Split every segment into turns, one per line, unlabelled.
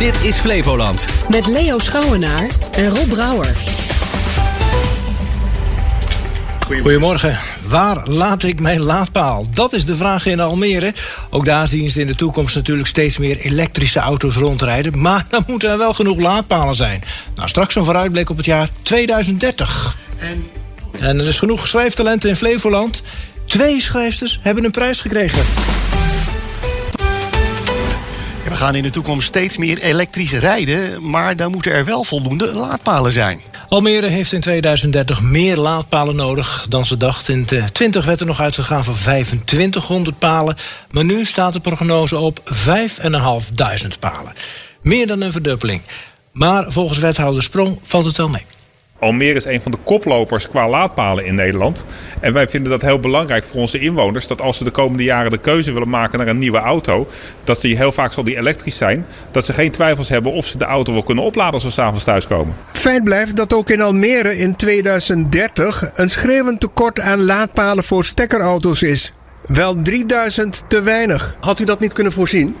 Dit is Flevoland.
Met Leo Schouwenaar en Rob Brouwer.
Goedemorgen. Waar laat ik mijn laadpaal? Dat is de vraag in Almere. Ook daar zien ze in de toekomst natuurlijk steeds meer elektrische auto's rondrijden. Maar dan moeten er wel genoeg laadpalen zijn. Nou, straks een vooruitblik op het jaar 2030. En, en er is genoeg schrijftalenten in Flevoland. Twee schrijfsters hebben een prijs gekregen.
Gaan in de toekomst steeds meer elektrisch rijden, maar dan moeten er wel voldoende laadpalen zijn.
Almere heeft in 2030 meer laadpalen nodig dan ze dacht. In 20 werd er nog uitgegaan van 2500 palen. Maar nu staat de prognose op 5.500 palen. Meer dan een verdubbeling. Maar volgens wethouder Sprong valt het wel mee.
Almere is een van de koplopers qua laadpalen in Nederland. En wij vinden dat heel belangrijk voor onze inwoners. Dat als ze de komende jaren de keuze willen maken naar een nieuwe auto. Dat die heel vaak zal die elektrisch zijn. Dat ze geen twijfels hebben of ze de auto wel kunnen opladen als ze s'avonds thuiskomen.
Feit blijft dat ook in Almere in 2030 een schreeuwend tekort aan laadpalen voor stekkerauto's is. Wel 3000 te weinig. Had u dat niet kunnen voorzien?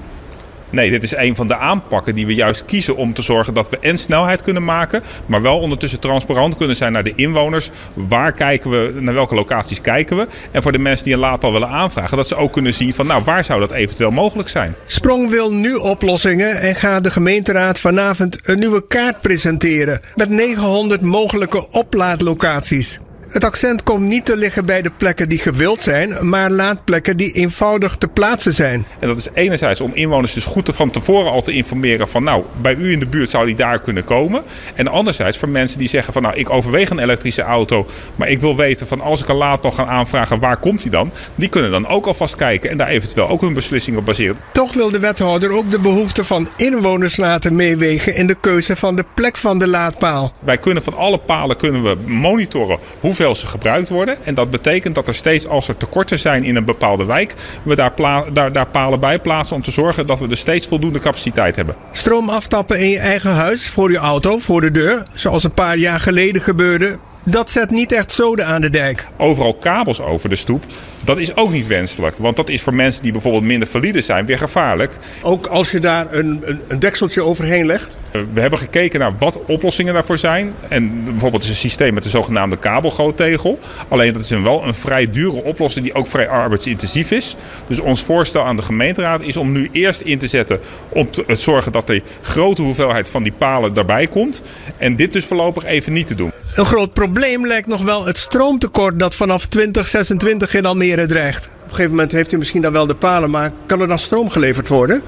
Nee, dit is een van de aanpakken die we juist kiezen om te zorgen dat we en snelheid kunnen maken, maar wel ondertussen transparant kunnen zijn naar de inwoners. Waar kijken we, naar welke locaties kijken we? En voor de mensen die een laadpaal willen aanvragen, dat ze ook kunnen zien van nou, waar zou dat eventueel mogelijk zijn?
Sprong wil nu oplossingen en gaat de gemeenteraad vanavond een nieuwe kaart presenteren met 900 mogelijke oplaadlocaties. Het accent komt niet te liggen bij de plekken die gewild zijn, maar laadplekken die eenvoudig te plaatsen zijn.
En dat is enerzijds om inwoners dus goed van tevoren al te informeren van nou, bij u in de buurt zou die daar kunnen komen. En anderzijds voor mensen die zeggen van nou, ik overweeg een elektrische auto, maar ik wil weten van als ik een laadpaal ga aanvragen, waar komt die dan? Die kunnen dan ook alvast kijken en daar eventueel ook hun beslissing op baseren.
Toch wil de wethouder ook de behoeften van inwoners laten meewegen in de keuze van de plek van de laadpaal.
Wij kunnen van alle palen kunnen we monitoren hoeveel hoeveel ze gebruikt worden. En dat betekent dat er steeds, als er tekorten zijn in een bepaalde wijk, we daar, daar, daar palen bij plaatsen om te zorgen dat we er steeds voldoende capaciteit hebben.
Stroom aftappen in je eigen huis, voor je auto, voor de deur, zoals een paar jaar geleden gebeurde, dat zet niet echt zoden aan de dijk.
Overal kabels over de stoep, dat is ook niet wenselijk. Want dat is voor mensen die bijvoorbeeld minder valide zijn weer gevaarlijk.
Ook als je daar een, een, een dekseltje overheen legt?
We hebben gekeken naar wat oplossingen daarvoor zijn. En bijvoorbeeld is een systeem met de zogenaamde kabelgoottegel. Alleen dat is een wel een vrij dure oplossing die ook vrij arbeidsintensief is. Dus ons voorstel aan de gemeenteraad is om nu eerst in te zetten om te zorgen dat de grote hoeveelheid van die palen daarbij komt. En dit dus voorlopig even niet te doen.
Een groot probleem lijkt nog wel het stroomtekort dat vanaf 2026 in Almere dreigt. Op een gegeven moment heeft u misschien dan wel de palen, maar kan er dan stroom geleverd worden?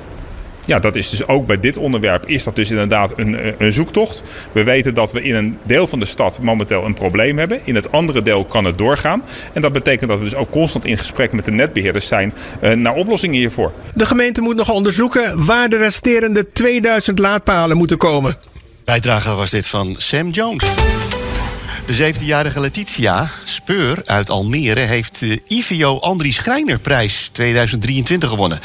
Ja, dat is dus ook bij dit onderwerp is dat dus inderdaad een, een zoektocht. We weten dat we in een deel van de stad momenteel een probleem hebben. In het andere deel kan het doorgaan. En dat betekent dat we dus ook constant in gesprek met de netbeheerders zijn uh, naar oplossingen hiervoor.
De gemeente moet nog onderzoeken waar de resterende 2000 laadpalen moeten komen.
Bijdrage was dit van Sam Jones. De 17-jarige Letitia Speur uit Almere heeft de IVO Andries Schrijnerprijs 2023 gewonnen.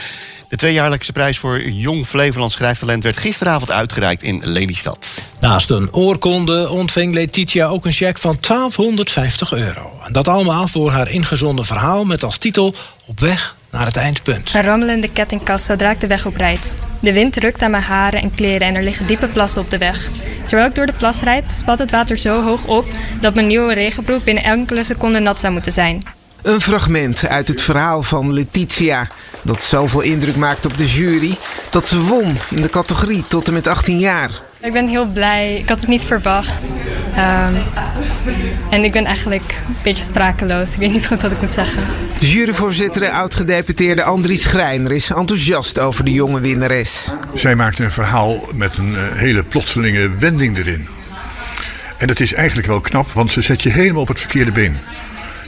De tweejaarlijkse prijs voor Jong Flevoland Schrijftalent werd gisteravond uitgereikt in Lelystad.
Naast een oorkonde ontving Letitia ook een cheque van 1250 euro. En dat allemaal voor haar ingezonden verhaal met als titel Op weg naar het eindpunt.
Een rammelende kettingkast zodra ik de weg oprijd. De wind rukt aan mijn haren en kleren en er liggen diepe plassen op de weg. Terwijl ik door de plas rijd, spat het water zo hoog op dat mijn nieuwe regenbroek binnen enkele seconden nat zou moeten zijn.
Een fragment uit het verhaal van Letitia. Dat zoveel indruk maakt op de jury dat ze won in de categorie tot en met 18 jaar.
Ik ben heel blij. Ik had het niet verwacht. Um, en ik ben eigenlijk een beetje sprakeloos. Ik weet niet goed wat ik moet zeggen.
Juryvoorzitter en oud-gedeputeerde Andries Schrijner is enthousiast over de jonge winnares.
Zij maakt een verhaal met een uh, hele plotselinge wending erin. En dat is eigenlijk wel knap, want ze zet je helemaal op het verkeerde been.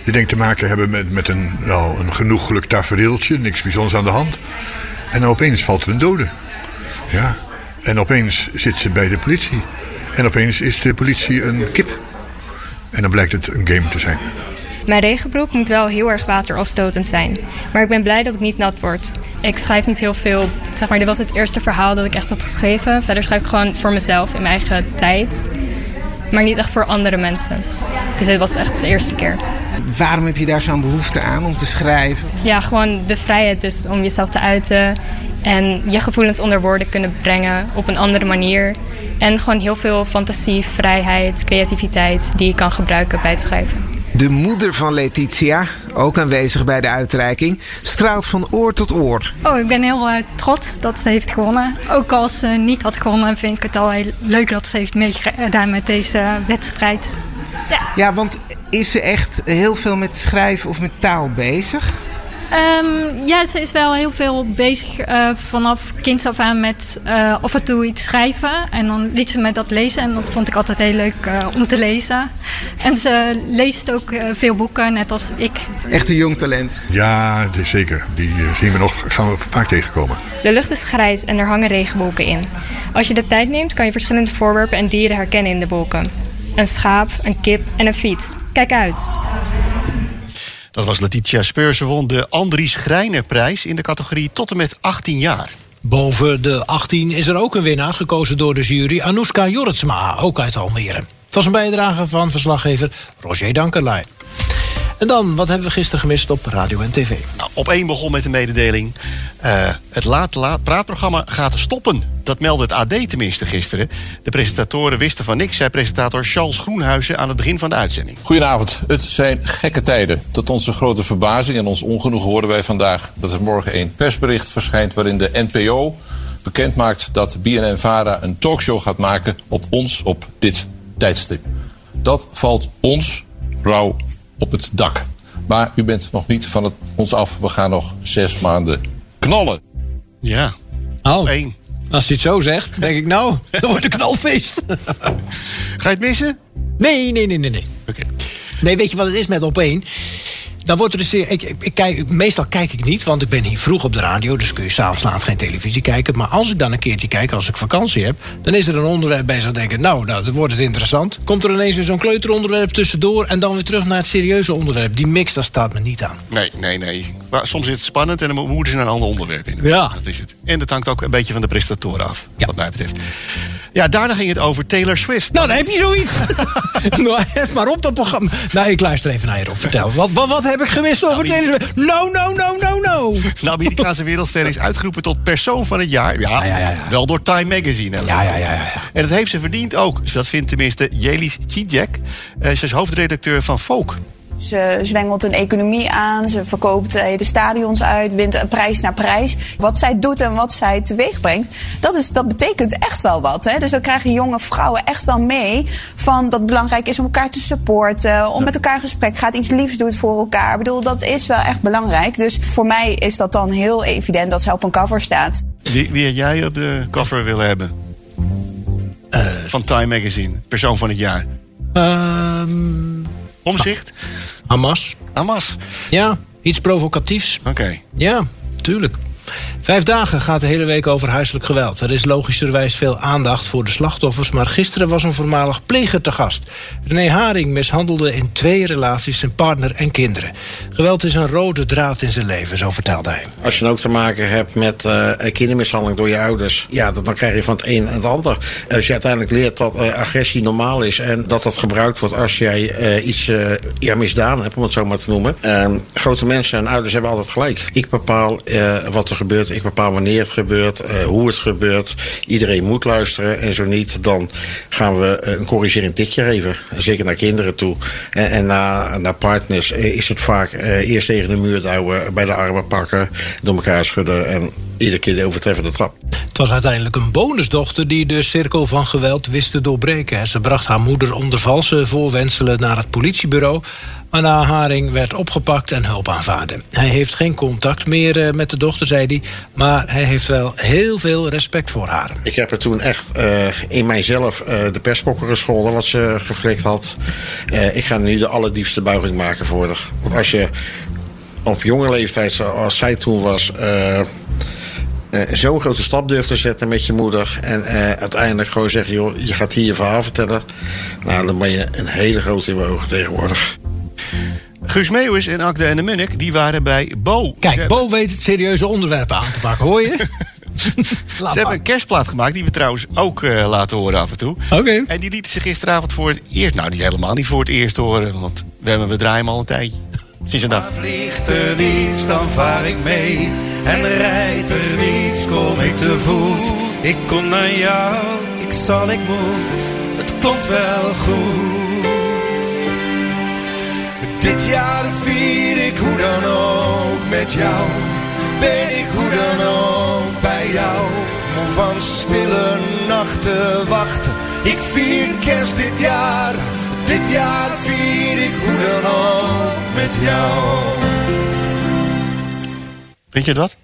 Je denkt te maken hebben met, met een, wel, een genoeglijk tafereeltje, niks bijzonders aan de hand. En dan opeens valt er een dode. Ja, en opeens zit ze bij de politie. En opeens is de politie een kip. En dan blijkt het een game te zijn.
Mijn regenbroek moet wel heel erg waterafstotend zijn. Maar ik ben blij dat ik niet nat word. Ik schrijf niet heel veel. Zeg maar, dit was het eerste verhaal dat ik echt had geschreven. Verder schrijf ik gewoon voor mezelf in mijn eigen tijd. Maar niet echt voor andere mensen. Dus dit was echt de eerste keer.
Waarom heb je daar zo'n behoefte aan om te schrijven?
Ja, gewoon de vrijheid dus om jezelf te uiten. En je gevoelens onder woorden kunnen brengen op een andere manier. En gewoon heel veel fantasie, vrijheid, creativiteit die je kan gebruiken bij het schrijven.
De moeder van Letitia, ook aanwezig bij de uitreiking, straalt van oor tot oor.
Oh, ik ben heel uh, trots dat ze heeft gewonnen. Ook als ze niet had gewonnen, vind ik het al heel leuk dat ze heeft meegedaan met deze wedstrijd.
Ja. ja, want is ze echt heel veel met schrijven of met taal bezig?
Um, ja, ze is wel heel veel bezig uh, vanaf kinds af aan met uh, af en toe iets schrijven. En dan liet ze me dat lezen en dat vond ik altijd heel leuk uh, om te lezen. En ze leest ook veel boeken, net als ik.
Echt een jong talent.
Ja, zeker. Die zien we nog, gaan we vaak tegenkomen.
De lucht is grijs en er hangen regenwolken in. Als je de tijd neemt, kan je verschillende voorwerpen en dieren herkennen in de wolken. Een schaap, een kip en een fiets. Kijk uit.
Dat was Letitia Speurs. won de Andries Grijnerprijs in de categorie tot en met 18 jaar.
Boven de 18 is er ook een winnaar gekozen door de jury. Anouska Jorritsma, ook uit Almere. Het was een bijdrage van verslaggever Roger Dankerlui. En dan, wat hebben we gisteren gemist op radio en tv?
Nou, op één begon met de mededeling... Uh, het Laat Laat praatprogramma gaat stoppen. Dat meldde het AD tenminste gisteren. De presentatoren wisten van niks, zei presentator Charles Groenhuizen... aan het begin van de uitzending.
Goedenavond. Het zijn gekke tijden. Tot onze grote verbazing en ons ongenoegen horen wij vandaag... dat er morgen een persbericht verschijnt waarin de NPO bekend maakt... dat BNN-VARA een talkshow gaat maken op ons op dit tijdstip. Dat valt ons, rauw op het dak. Maar u bent nog niet van het, ons af. We gaan nog zes maanden knallen.
Ja.
Oh. Eén. Als hij het zo zegt, denk ik nou, dan wordt een knalfeest.
Ga je het missen?
Nee, nee, nee, nee. nee.
Oké.
Nee, weet je wat het is met op één? Dan wordt er dus, ik, ik, kijk, meestal kijk ik niet, want ik ben hier vroeg op de radio. Dus kun je s'avonds laat geen televisie kijken. Maar als ik dan een keertje kijk, als ik vakantie heb. dan is er een onderwerp bij zo'n denken. Nou, nou, dan wordt het interessant. Komt er ineens weer zo'n kleuteronderwerp tussendoor. en dan weer terug naar het serieuze onderwerp. Die mix, daar staat me niet aan.
Nee, nee, nee. Maar soms is het spannend en dan moeten ze een ander onderwerp in.
Ja.
Dat is het. En dat hangt ook een beetje van de presentatoren af, wat mij betreft. Ja, daarna ging het over Taylor Swift.
Nou, dan heb je zoiets. nou, maar op dat programma. Nou, ik luister even naar je op. Vertel. Wat, wat, wat heb ik gemist over nou? No, no, no, no, no.
De Amerikaanse wereldster is uitgeroepen tot persoon van het jaar. Ja, ja, ja, wel door Time Magazine.
Ja, ja, ja, ja,
En dat heeft ze verdiend ook. Dat vindt tenminste Jelis Chijek. Uh, ze is hoofdredacteur van Folk.
Ze zwengelt een economie aan, ze verkoopt de stadions uit, wint prijs naar prijs. Wat zij doet en wat zij teweeg brengt, dat, is, dat betekent echt wel wat. Hè? Dus dan krijgen jonge vrouwen echt wel mee van dat het belangrijk is om elkaar te supporten, om met elkaar in gesprek gaat, iets liefs doet voor elkaar. Ik bedoel, dat is wel echt belangrijk. Dus voor mij is dat dan heel evident dat zij op een cover staat.
Wie, wie had jij op de cover willen hebben? Uh, van Time Magazine, persoon van het jaar.
Um,
Omzicht?
Hamas.
Hamas?
Ja, iets provocatiefs.
Oké.
Ja, tuurlijk. Vijf dagen gaat de hele week over huiselijk geweld. Er is logischerwijs veel aandacht voor de slachtoffers... maar gisteren was een voormalig pleger te gast. René Haring mishandelde in twee relaties zijn partner en kinderen. Geweld is een rode draad in zijn leven, zo vertelde hij.
Als je ook te maken hebt met uh, kindermishandeling door je ouders... ja, dan krijg je van het een en het ander. Als je uiteindelijk leert dat uh, agressie normaal is... en dat dat gebruikt wordt als jij uh, iets ja, misdaan hebt, om het zo maar te noemen... Ehm, grote mensen en ouders hebben altijd gelijk. Ik bepaal wat er gebeurt ik bepaal wanneer het gebeurt, uh, hoe het gebeurt. Iedereen moet luisteren. En zo niet, dan gaan we een corrigerend tikje geven. Zeker naar kinderen toe. En, en naar, naar partners is het vaak eerst tegen de muur duwen, bij de armen pakken, door elkaar schudden en iedere keer de overtreffende trap.
Het was uiteindelijk een bonusdochter die de cirkel van geweld wist te doorbreken. Ze bracht haar moeder onder valse voorwenselen naar het politiebureau waarna Haring werd opgepakt en hulp aanvaarde. Hij heeft geen contact meer eh, met de dochter, zei hij... maar hij heeft wel heel veel respect voor haar.
Ik heb er toen echt uh, in mijzelf uh, de perspokker gescholden... wat ze geflikt had. Uh, ik ga nu de allerdiepste buiging maken voor haar. Want als je op jonge leeftijd, zoals zij toen was... Uh, zo'n grote stap durft te zetten met je moeder. En uh, uiteindelijk gewoon zeggen: joh, je gaat hier je verhaal vertellen. Nou, dan ben je een hele grote in mijn ogen tegenwoordig.
Guus Meeuwis en Akde en de Munnik, die waren bij Bo.
Kijk, Bo weet het serieuze onderwerpen aan te pakken, hoor je?
Ze hebben een kerstplaat gemaakt, die we trouwens ook uh, laten horen af en toe.
Oké.
En die lieten ze gisteravond voor het eerst, nou niet helemaal niet voor het eerst horen, want we, hebben, we draaien hem al een tijdje. Een dag.
Vliegt er niets, dan vaar ik mee. En rijdt er niets, kom ik te voet. Ik kom naar jou, ik zal, ik moet. Het komt wel goed. Dit jaar vier ik hoe dan ook met jou. Ben ik hoe dan ook bij jou. Moe van stille nachten wachten. Ik vier kerst dit jaar. Dit jaar vier ik hoe dan ook met jou.
Vind je dat?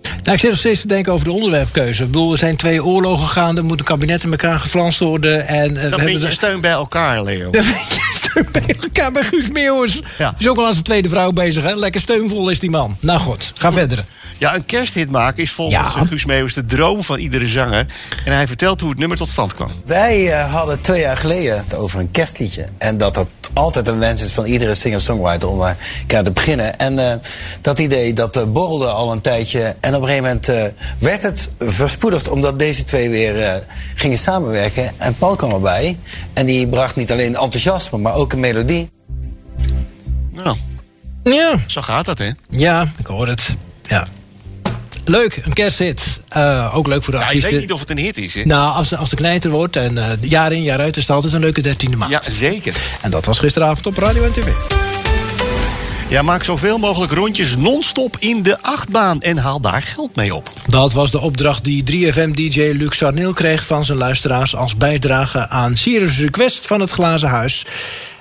Nou, ik zit nog steeds te denken over de onderwerpkeuze. Ik bedoel, er zijn twee oorlogen gaande, er moet een kabinet in elkaar geflanst worden. En, uh, we
Dan vind
hebben
je
de-
steun bij elkaar, Leo.
Dan vind je steun bij elkaar bij Guus Meeuwis.
Ja.
Is ook al als een tweede vrouw bezig, hè? Lekker steunvol is die man. Nou goed, ga verder.
Ja, een kersthit maken is volgens Guus Meeuwis de droom van iedere zanger. En hij vertelt hoe het nummer tot stand kwam.
Wij eh, hadden twee jaar geleden het over een kerstliedje. En dat dat altijd een wens is van iedere singer-songwriter om daar keer te beginnen. En eh, dat idee dat eh, borrelde al een tijdje. En op een gegeven moment eh, werd het verspoedigd omdat deze twee weer eh, gingen samenwerken. En Paul kwam erbij. En die bracht niet alleen enthousiasme, maar ook een melodie.
Nou,
Ja.
zo gaat dat, hè?
Ja, ik hoor het. Ja. Leuk, een kersthit. Eh, ook leuk voor de
Ja,
artiesten.
weet niet of het een hit is, hè?
Nou, als, als de knijter wordt en eh, jaar in jaar uit is het altijd een leuke dertiende maand.
Ja, zeker.
En dat was gisteravond op Radio en TV.
Ja, maak zoveel mogelijk rondjes non-stop in de achtbaan en haal daar geld mee op.
Dat was de opdracht die 3FM-dj Luc Sarneel kreeg van zijn luisteraars... als bijdrage aan Sirius Request van het Glazen Huis.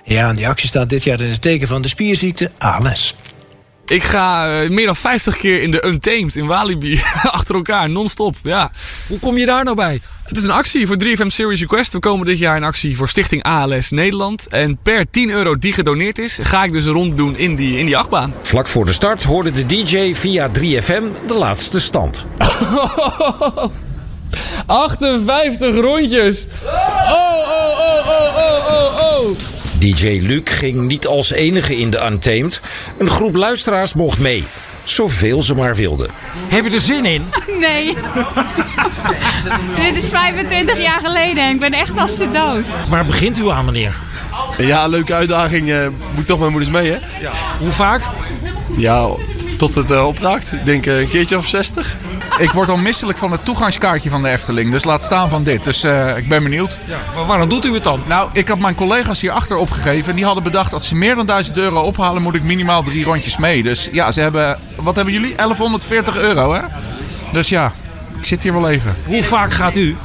Ja, en die actie staat dit jaar in het teken van de spierziekte ALS.
Ik ga eh, meer dan 50 keer in de Untamed in Walibi. Achter elkaar, non-stop. Ja. Hoe kom je daar nou bij? Het is een actie voor 3FM Series Request. We komen dit jaar in actie voor Stichting ALS Nederland. En per 10 euro die gedoneerd is, ga ik dus een ronde doen in die, in die achtbaan.
Vlak voor de start hoorde de DJ via 3FM de laatste stand.
58 rondjes. Oh, oh, oh, oh, oh, oh, oh.
DJ Luc ging niet als enige in de Untamed. Een groep luisteraars mocht mee. Zoveel ze maar wilden. Heb je er zin in?
Nee. Dit is 25 jaar geleden en ik ben echt als de dood.
Waar begint u aan, meneer?
Ja, leuke uitdaging. eh, moet toch met moeders mee, hè?
Hoe vaak?
Ja, tot het eh, opraakt. Ik denk eh, een keertje of 60.
Ik word al misselijk van het toegangskaartje van de Efteling. Dus laat staan van dit. Dus eh, ik ben benieuwd.
maar waarom doet u het dan?
Nou, ik had mijn collega's hierachter opgegeven. En die hadden bedacht als ze meer dan 1000 euro ophalen, moet ik minimaal drie rondjes mee. Dus ja, ze hebben. Wat hebben jullie? 1140 euro, hè? Dus ja, ik zit hier wel even.
Hoe vaak gaat u?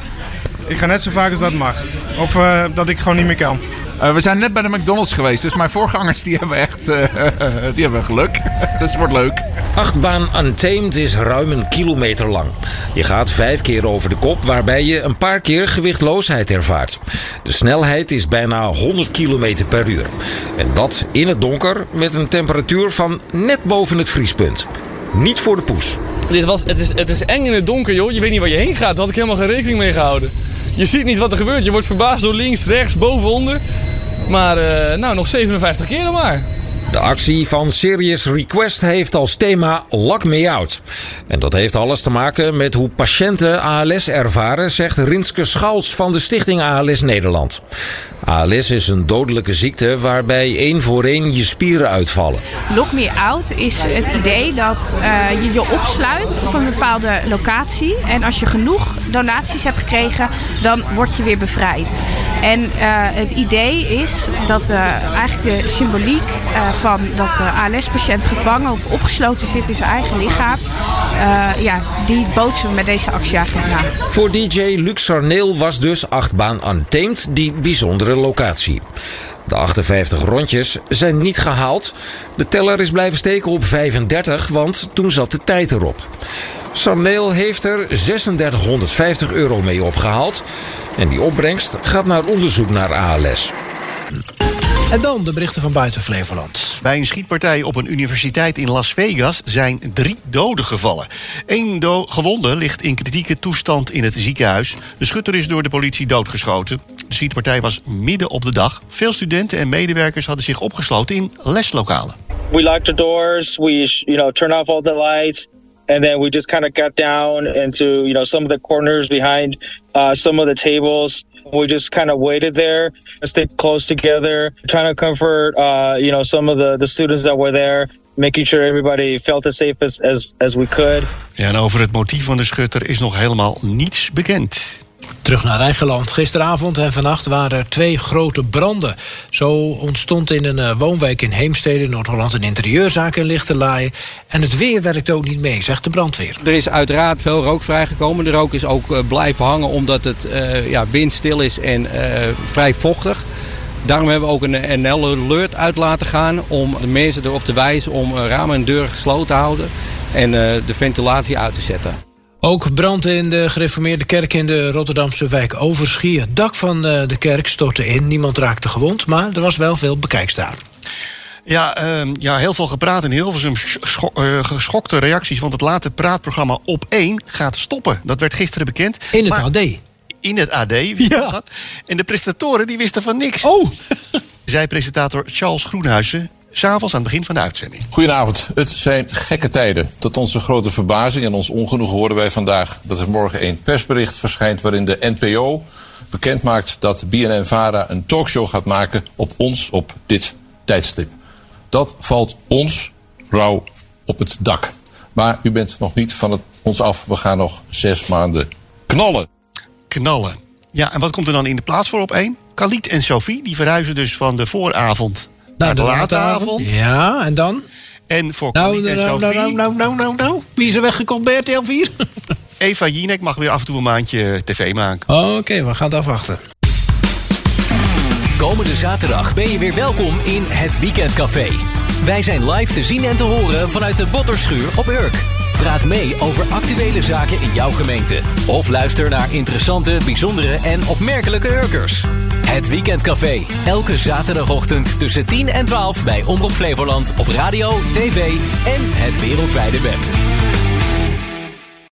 Ik ga net zo vaak als dat mag. Of eh, dat ik gewoon niet meer kan.
Eh, we zijn net bij de McDonald's geweest. Dus mijn voorgangers die hebben echt eh, die hebben geluk. dus het wordt leuk.
Achtbaan Untamed is ruim een kilometer lang. Je gaat vijf keer over de kop, waarbij je een paar keer gewichtloosheid ervaart. De snelheid is bijna 100 km per uur. En dat in het donker met een temperatuur van net boven het vriespunt. Niet voor de poes.
Dit was, het, is, het is eng in het donker, joh. Je weet niet waar je heen gaat. Daar had ik helemaal geen rekening mee gehouden. Je ziet niet wat er gebeurt. Je wordt verbaasd door links, rechts, boven, onder. Maar eh, nou, nog 57 keer maar.
De actie van Serious Request heeft als thema Lock Me Out. En dat heeft alles te maken met hoe patiënten ALS ervaren, zegt Rinske Schals van de Stichting ALS Nederland. ALS is een dodelijke ziekte waarbij één voor één je spieren uitvallen.
Lock Me Out is het idee dat eh, je je opsluit op een bepaalde locatie. En als je genoeg donaties hebt gekregen, dan word je weer bevrijd. En eh, het idee is dat we eigenlijk de symboliek eh, van dat de ALS-patiënt gevangen of opgesloten zit in zijn eigen lichaam. eh, ja, die bootsen we met deze actie eigenlijk na.
Voor DJ Luc Sarneel was dus achtbaan Untamed die bijzondere locatie. De 58 rondjes zijn niet gehaald. De teller is blijven steken op 35, want toen zat de tijd erop. Sarneel heeft er 3650 euro mee opgehaald. En die opbrengst gaat naar onderzoek naar ALS.
En dan de berichten van buiten Flevoland.
Bij een schietpartij op een universiteit in Las Vegas zijn drie doden gevallen. Eén do gewonde ligt in kritieke toestand in het ziekenhuis. De schutter is door de politie doodgeschoten. De schietpartij was midden op de dag. Veel studenten en medewerkers hadden zich opgesloten in leslokalen.
we locked the doors. We, you know, turned off all the lights.
And then we just kind of got down into you know some of the corners behind uh, some of the tables. We just kind of waited there, stayed close together, trying to comfort uh, you know some of the the students that were there. Making sure everybody felt as safe as, as, as we could.
Ja, en over het motief van de schutter is nog helemaal niets bekend.
Terug naar Rijngeland. Gisteravond en vannacht waren er twee grote branden. Zo ontstond in een uh, woonwijk in Heemstede, Noord-Holland... een interieurzaak in Lichterlaaien. En het weer werkt ook niet mee, zegt de brandweer.
Er is uiteraard veel rook vrijgekomen. De rook is ook uh, blijven hangen omdat het uh, ja, windstil is en vrij vochtig. Daarom hebben we ook een NL-alert uit laten gaan om de mensen erop te wijzen om ramen en deuren gesloten te houden en de ventilatie uit te zetten.
Ook brand in de gereformeerde kerk in de Rotterdamse wijk Overschie. Het dak van de kerk stortte in. Niemand raakte gewond, maar er was wel veel bekijkstaar.
Ja, uh, ja, heel veel gepraat in Hilversum. Scho uh, geschokte reacties, want het late praatprogramma Op 1 gaat stoppen. Dat werd gisteren bekend.
In het maar, AD?
In het AD. Ja. En de presentatoren die wisten van niks.
Oh!
Zij presentator Charles Groenhuizen S'avonds aan het begin van de uitzending.
Goedenavond. Het zijn gekke tijden. Tot onze grote verbazing en ons ongenoegen horen wij vandaag dat er morgen een persbericht verschijnt waarin de NPO bekendmaakt dat BNN-Vara een talkshow gaat maken op ons op dit tijdstip. Dat valt ons rauw op het dak. Maar u bent nog niet van het, ons af. We gaan nog zes maanden knallen.
Knallen. Ja, en wat komt er dan in de plaats voor op één? Khalid en Sophie, die verhuizen dus van de vooravond naar de, de late avond.
Ja, en dan?
En voor
nou,
en
nou,
Sophie...
nou, nou, nou, nou, nou. Wie is er weggekomen bij RTL 4?
Eva Jinek mag weer af en toe een maandje tv maken.
Oké, okay, we gaan het afwachten.
Komende zaterdag ben je weer welkom in het Weekendcafé. Wij zijn live te zien en te horen vanuit de Botterschuur op Urk. Praat mee over actuele zaken in jouw gemeente. Of luister naar interessante, bijzondere en opmerkelijke Urkers. Het Weekendcafé. Elke zaterdagochtend tussen 10 en 12 bij Omroep Flevoland op radio, tv en het wereldwijde web.